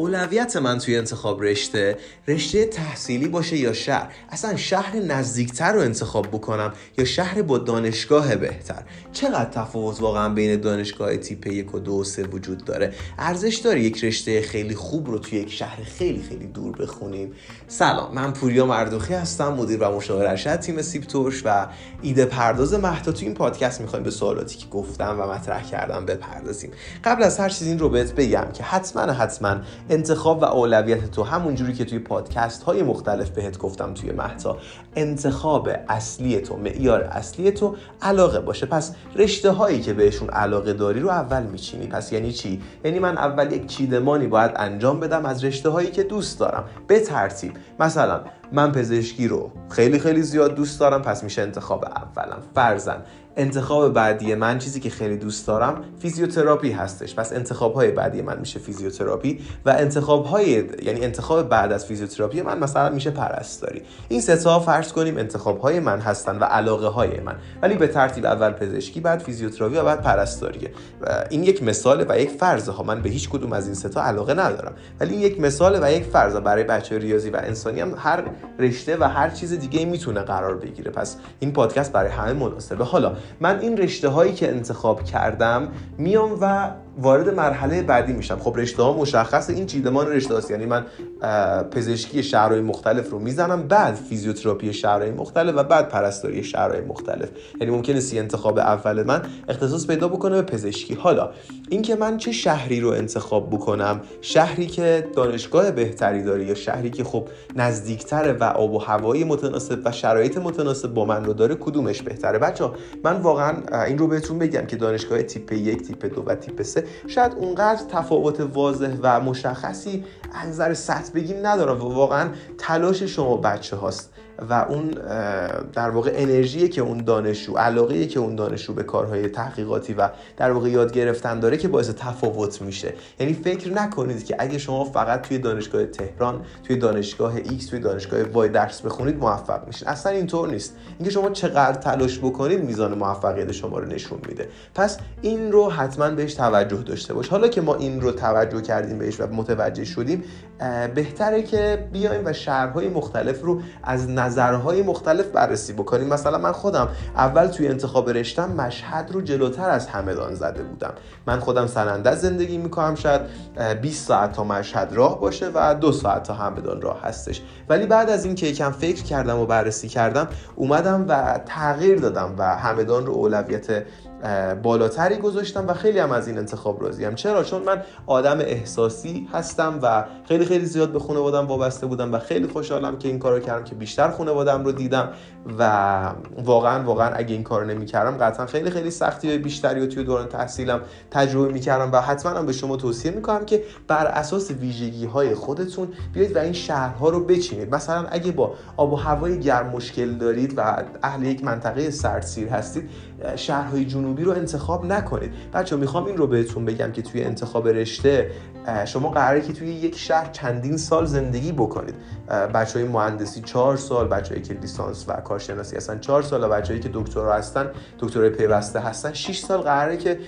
اولویت من توی انتخاب رشته رشته تحصیلی باشه یا شهر. اصلا شهر نزدیکتر رو انتخاب بکنم یا شهر با دانشگاه بهتر. چقدر تفاوت واقعا بین دانشگاه تیپ یک و دو و سه وجود داره؟ ارزش داره یک رشته خیلی خوب رو توی یک شهر خیلی خیلی دور بخونیم. سلام من پوریا مردوخی هستم مدیر و مشاور ارشد تیم سیب ترش و ایده پرداز مهتا. تو این پادکست می‌خوایم به سوالاتی که گفتم و مطرح کردم بپردازیم. قبل از هر چیز این رو بهت بگم که حتما حتما انتخاب و اولویت تو همونجوری که توی پادکست های مختلف بهت گفتم توی محتا انتخاب اصلی تو معیار اصلی تو علاقه باشه. پس رشته هایی که بهشون علاقه داری رو اول میچینی. پس یعنی چی؟ یعنی من اول یک چیدمانی باید انجام بدم از رشته هایی که دوست دارم. به ترتیب مثلا من پزشکی رو خیلی خیلی زیاد دوست دارم پس میشه انتخاب اولم. فرزن انتخاب بعدی من چیزی که خیلی دوست دارم فیزیوتراپی هستش. پس انتخاب های بعدی من میشه فیزیوتراپی و انتخاب های یعنی انتخاب بعد از فیزیوتراپی من مثلا میشه پرستاری. این سه تا فرض کنیم انتخاب های من هستن و علاقه های من. ولی به ترتیب اول پزشکی بعد فیزیوتراپی و بعد پرستاریه و این یک مثال و یک فرضه ها من به هیچ کدوم از این سه تا علاقه ندارم. ولی این یک مثال و یک فرض. برای بچه ریاضی و انسانی هم هر رشته و هر چیز دیگه می‌تونه قرار بگیره. پس این پادکست برای همه مناسبه. حالا من این رشته هایی که انتخاب کردم میام و وارد مرحله بعدی میشم. خب رشته ها مشخص این چیدمان رشته هاست. یعنی من پزشکی شهرهای مختلف رو می‌زنم بعد فیزیوتراپی شهرهای مختلف و بعد پرستاری شهرهای مختلف. یعنی ممکنه سی انتخاب اول من اختصاص پیدا بکنه به پزشکی. حالا اینکه من چه شهری رو انتخاب بکنم شهری که دانشگاه بهتری داره یا شهری که خب نزدیکتره و آب و هوایی متناسب و شرایط متناسب با من رو داره کدومش بهتره؟ بچه من واقعا این رو بهتون بگم که دانشگاه تیپ یک تیپ دو و تیپ سه شاید اونقدر تفاوت واضح و مشخصی از نظر سطح بگیم ندارم و واقعا تلاش شما بچه هاست و اون در واقع انرژی که اون دانشجو علاقه که اون دانشجو به کارهای تحقیقاتی و در واقع یاد گرفتن داره که باعث تفاوت میشه. یعنی فکر نکنید که اگه شما فقط توی دانشگاه تهران توی دانشگاه X توی دانشگاه وای درس بخونید موفق میشین. اصلا اینطور نیست. اینکه شما چقدر تلاش بکنید میزان موفقیت شما رو نشون میده. پس این رو حتما بهش توجه داشته باش. حالا که ما این رو توجه کردیم بهش و متوجه شدیم بهتره که بیایم و شهرهای مختلف رو از نظرهای مختلف بررسی بکنیم. مثلا من خودم اول توی انتخاب رشتم مشهد رو جلوتر از همدان زده بودم. من خودم سننده زندگی می‌کنم شاید 20 ساعت تا مشهد راه باشه و دو ساعت تا همدان راه هستش. ولی بعد از اینکه یکم فکر کردم و بررسی کردم اومدم و تغییر دادم و همدان رو اولویت بالاتری گذاشتم و خیلی هم از این انتخاب راضیم چرا؟ چون من آدم احساسی هستم و خیلی خیلی زیاد به خانوادم وابسته بودم و خیلی خوشحالم که این کارو کردم که بیشتر خانوادم رو دیدم و واقعا واقعا اگه این کارو نمی‌کردم قطعا خیلی خیلی سختی بیشتری و توی دوران تحصیلم تجربه می‌کردم و حتما هم به شما توصیه می‌کنم که بر اساس ویژگی های خودتون بیاید و این شهرها رو بچینید. مثلا اگه با آب و هوای گرم مشکل دارید و اهل یک منطقه سردسیر هستید شهرهای جنوبی رو انتخاب نکنید. بچه می‌خوام این رو بهتون بگم که توی انتخاب رشته شما قراره که توی یک شهر چندین سال زندگی بکنید. بچه های مهندسی چهار سال بچه که لیسانس و کارشناسی هستن چهار سال و بچه که دکترا هستن دکترای پیوسته هستن. 6 سال قراره که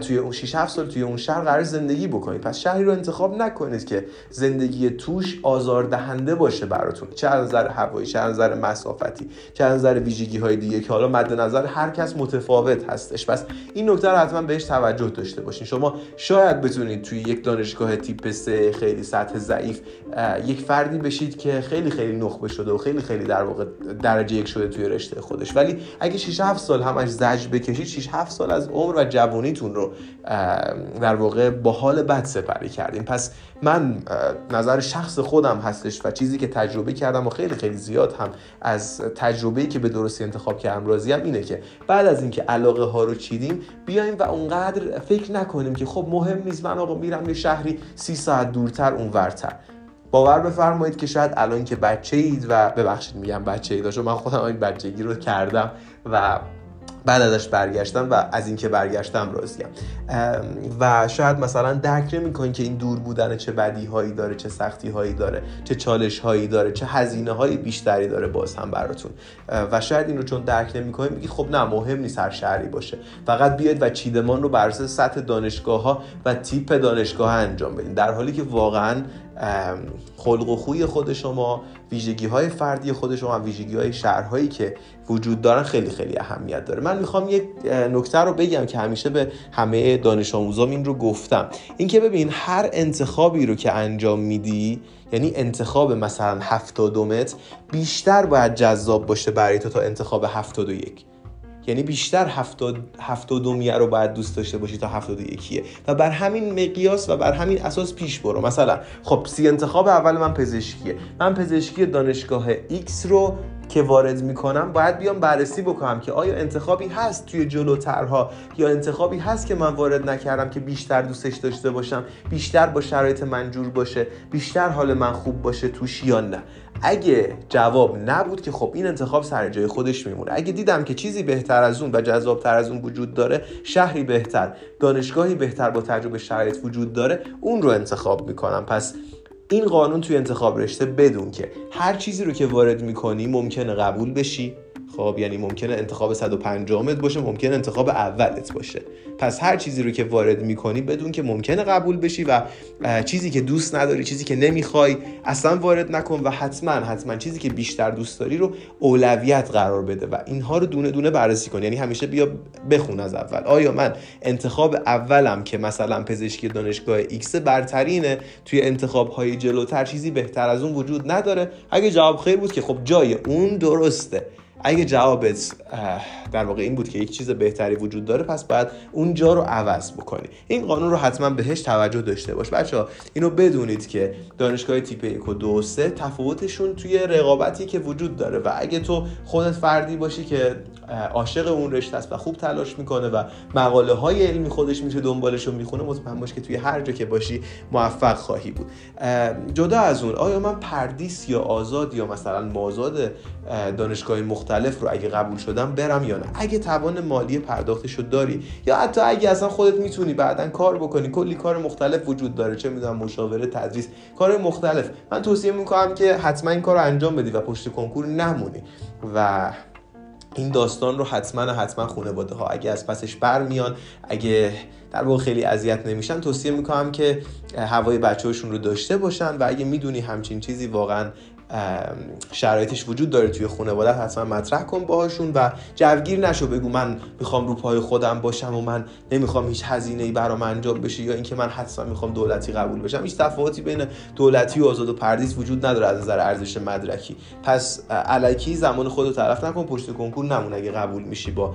توی اون 6 7 سال توی اون شهر قرار زندگی بکنید. پس شهری رو انتخاب نکنید که زندگی توش آزاردهنده باشه براتون. چه از نظر هوایی چه از نظر مسافتی چه از نظر ویژگی های دیگه که حالا مد نظر هر کس متفاوت هستش. پس این نکته رو حتما بهش توجه داشته باشین. شما شاید بتونید توی یک دانشگاه تیپ 3 خیلی سطح ضعیف یک فردی بشید که خیلی خیلی نخبه شده و خیلی خیلی در واقع درجه یک شده توی رشته خودش. ولی اگه 6 7 سال همش زج بکشید 6 7 سال از عمر و جوانیتون رو در واقع با حال بد سپری کردیم پس من نظر شخص خودم هستش و چیزی که تجربه کردم و خیلی خیلی زیاد هم از تجربه‌ای که به درستی انتخاب کردم راضیم اینه که بعد از اینکه علاقه ها رو چیدیم بیایم و اونقدر فکر نکنیم که خب مهم نیست من آقا میرم یه شهری سی ساعت دورتر اونورتر. باور بفرمایید که شاید الان که بچه اید و ببخشید میگم بچه اید من خودم این بچگی رو کردم و بعد ازش برگشتم و از اینکه برگشتم راضیم. و شاید مثلا درک نمی‌کنین که این دور بودن چه بدی هایی داره چه سختی هایی داره چه چالش هایی داره چه هزینه های بیشتری داره باز هم براتون. و شاید این رو چون درک نمی‌کنین میگی خب نه مهم نیست هر شهری باشه. فقط بیاید و چیدمان رو بر سطح دانشگاه ها و تیپ دانشگاه ها انجام بدین. در حالی که واقعا خلق و خوی خود شما ویژگی های فردی خود شما ویژگی های شهرهایی که وجود دارن خیلی خیلی اهمیت داره. من می‌خوام یک نکته رو بگم که همیشه به همه دانش آموزام این رو گفتم. اینکه ببین هر انتخابی رو که انجام میدی یعنی انتخاب مثلا 72 متر بیشتر باید جذاب باشه برای تو تا انتخاب 71 یعنی بیشتر هفتاد دومیه رو باید دوست داشته باشی تا هفتاد یکیه و بر همین مقیاس و بر همین اساس پیش برو. مثلا خب سی انتخاب اول من پزشکیه. من پزشکی دانشگاه X رو که وارد می‌کنم باید بیام بررسی بکنم که آیا انتخابی هست توی جلوترها یا انتخابی هست که من وارد نکردم که بیشتر دوستش داشته باشم بیشتر با شرایط منجور باشه بیشتر حال من خوب باشه توش یا نه. اگه جواب نبود که خب این انتخاب سر جای خودش میمونه. اگه دیدم که چیزی بهتر از اون و جذابتر از اون وجود داره شهری بهتر دانشگاهی بهتر با تجربه شرایط وجود داره اون رو انتخاب می‌کنم. پس این قانون توی انتخاب رشته بدون که هر چیزی رو که وارد می‌کنی ممکنه قبول بشی. خب یعنی ممکنه انتخاب 150 مت باشه ممکنه انتخاب اولت باشه. پس هر چیزی رو که وارد می‌کنی بدون که ممکنه قبول بشی و چیزی که دوست نداری چیزی که نمی‌خوای اصلا وارد نکن و حتما حتما چیزی که بیشتر دوست داری رو اولویت قرار بده و اینها رو دونه دونه بررسی کن. یعنی همیشه بیا بخون از اول. آیا من انتخاب اولم که مثلا پزشکی دانشگاه ایکس برترینه توی انتخاب های جلوتر چیزی بهتر از اون وجود نداره؟ اگه جواب خیر بود که خب جای اون درسته. اگه جوابت در واقع این بود که یک چیز بهتری وجود داره پس باید اونجا رو عوض بکنی. این قانون رو حتما بهش توجه داشته باش. بچه ها اینو بدونید که دانشگاه تیپ 1 و 2 و 3 تفاوتشون توی رقابتی که وجود داره و اگه تو خودت فردی باشی که عاشق اون رشته است و خوب تلاش می‌کنه و مقاله های علمی خودش میشه دنبالش رو می‌خونه مطمئن باش که توی هر جا که باشی موفق خواهی بود. جدا از اون آیا من پردیس یا آزاد یا مثلا مازاد دانشگاه مختلف رو اگه قبول شدم برم یا نه؟ اگه توان مالی پرداختش رو داری یا حتی اگه اصلا خودت می‌تونی بعدا کار بکنی کلی کار مختلف وجود داره چه می‌دونم مشاوره تدریس کار مختلف. من توصیه می‌کنم که حتما این کار رو انجام بدی و پشت کنکور نمونی. و این داستان رو حتما حتما خانواده ها اگه از پسش برمیان اگه در واقع خیلی اذیت نمیشن توصیه می‌کنم که هوای بچه هاشون رو داشته باشن و اگه می‌دونی همچین چیزی واقعا شرایطش وجود داره توی خانواده حتما مطرح کن باهاشون و جوگیر نشو بگو من می‌خوام رو پای خودم باشم و من نمی‌خوام هیچ هزینه ای برام انجام بشه یا اینکه من حتما می‌خوام دولتی قبول بشم. هیچ تفاوتی بین دولتی و آزاد و پردیس وجود نداره از نظر ارزش مدرکی. پس علکی زمان خودو طرف نکن پشت کنکور نمون اگه قبول میشی با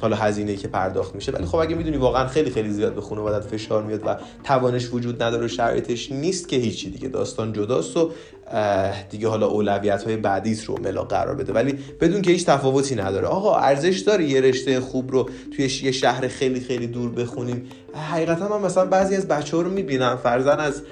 حالا هزینه که پرداخت میشه. ولی خب اگه می‌دونی واقعا خیلی خیلی زیاد به خانوادت فشار میاد و توانش وجود نداره و شرایطش نیست که هیچی. دیگه داستان جداست و دیگه حالا اولویت های بعدیت رو ملا قرار بده. ولی بدون که هیچ تفاوتی نداره. آقا ارزش داره یه رشته خوب رو توی یه شهر خیلی خیلی دور بخونیم؟ حقیقتا من مثلا بعضی از بچه ها رو می‌بینم فرزن از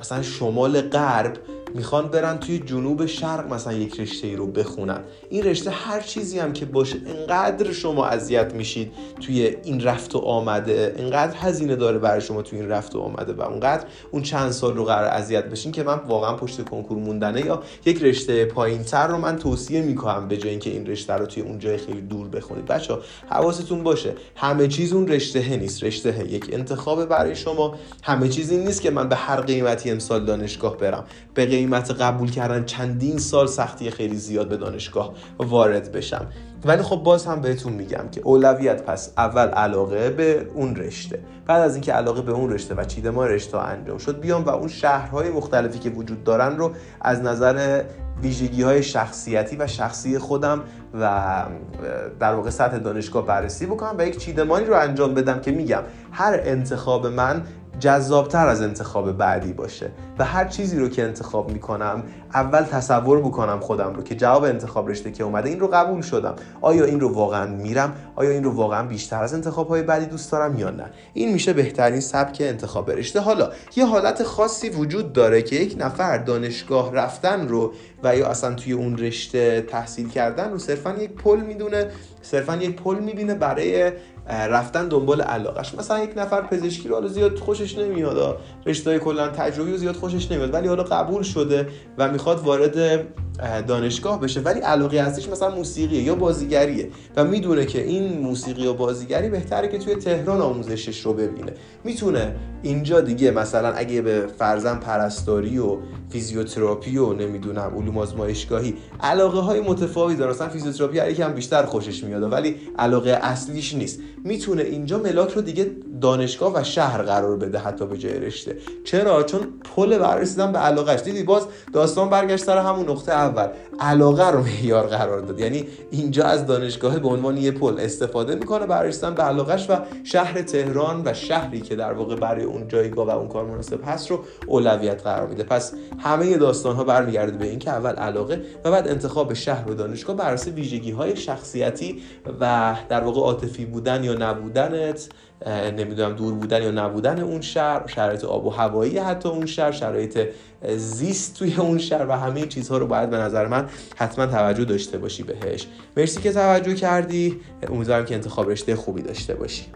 مثلا شمال غرب می‌خوان برن توی جنوب شرق مثلا یک رشته ای رو بخونن. این رشته هر چیزی هم که باشه انقدر شما اذیت میشید توی این رفت و آمده انقدر هزینه داره برای شما توی این رفت و آمده و اونقدر اون چند سال رو قرار اذیت بشین که من واقعا پشت کنکور موندنه یا یک رشته پایین تر رو من توصیه می‌کنم به جای اینکه این رشته رو توی اون جای خیلی دور بخونید. بچه حواستون باشه همه چیز اون رشته نیست. رشته یک انتخاب برای شما. همه چیزی نیست که من به هر قیمتی امسال دانشگاه برم. به قیمت قبول کردن چندین سال سختی خیلی زیاد به دانشگاه وارد بشم. ولی خب باز هم بهتون میگم که اولویت پس اول علاقه به اون رشته. بعد از اینکه علاقه به اون رشته و ما رشته انجام شد بیام و اون شهرهای مختلفی که وجود دارن رو از نظر ویژگی های شخصیتی و شخصی خودم و در واقع سطح دانشگاه بررسی بکنم و یک چیدمانی رو انجام بدم که میگم هر انتخاب من جذابتر از انتخاب بعدی باشه. و هر چیزی رو که انتخاب می‌کنم اول تصور بکنم خودم رو که جواب انتخاب رشته که اومده این رو قبول شدم. آیا این رو واقعا میرم؟ آیا این رو واقعا بیشتر از انتخاب های بعدی دوست دارم یا نه؟ این میشه بهترین سبک انتخاب رشته. حالا یه حالت خاصی وجود داره که یک نفر دانشگاه رفتن رو و یا اصلا توی اون رشته تحصیل کردن رو صرفا یک پل می‌دونه صرفا یک پل می‌بینه برای رفتن دنبال علاقش. مثلا یک نفر پزشکی رو حالا زیاد خوشش نمیاد رشته کلا تجربی رو زیاد خوشش نمیاد ولی حالا قبول شده و می‌خواد وارد دانشگاه بشه. ولی علاقه هستش مثلا موسیقیه یا بازیگریه و می‌دونه که این موسیقی و بازیگری بهتره که توی تهران آموزشش رو ببینه. می‌تونه اینجا دیگه مثلا اگه به فرزن پرستاری و فیزیوتراپی و نمی‌دونم علوم آزمایشگاهی علاقه های متفاوتی داره. مثلا فیزیوتراپی رو یکم بیشتر خوشش میاد ولی علاقه اصلیش نیست. می‌تونه اینجا ملاک رو دیگه دانشگاه و شهر قرار بده حتی به جای رشته. چرا؟ چون پل برای رسیدن به علاقهش دیدی باز داستان برگشت سر همون نقطه اول. علاقه رو معیار قرار داد. یعنی اینجا از دانشگاه به عنوان یه پل استفاده می‌کنه برای به علاقش و شهر تهران و شهری که در واقع برای اون جایگاه و اون کار مناسب هست رو اولویت قرار میده. پس همه داستان ها برمیگرده به اینکه اول علاقه و بعد انتخاب شهر و دانشگاه بر اساس ویژگی های شخصیتی و در واقع عاطفی بودن یا نبودنت نمی‌دونم دور بودن یا نبودن اون شهر شرایط آب و هوایی حتی اون شهر شرایط زیست توی اون شهر و همه چیزها رو باید به نظر من حتما توجه داشته باشی بهش. مرسی که توجه کردی. امیدوارم که انتخاب رشته خوبی داشته باشی.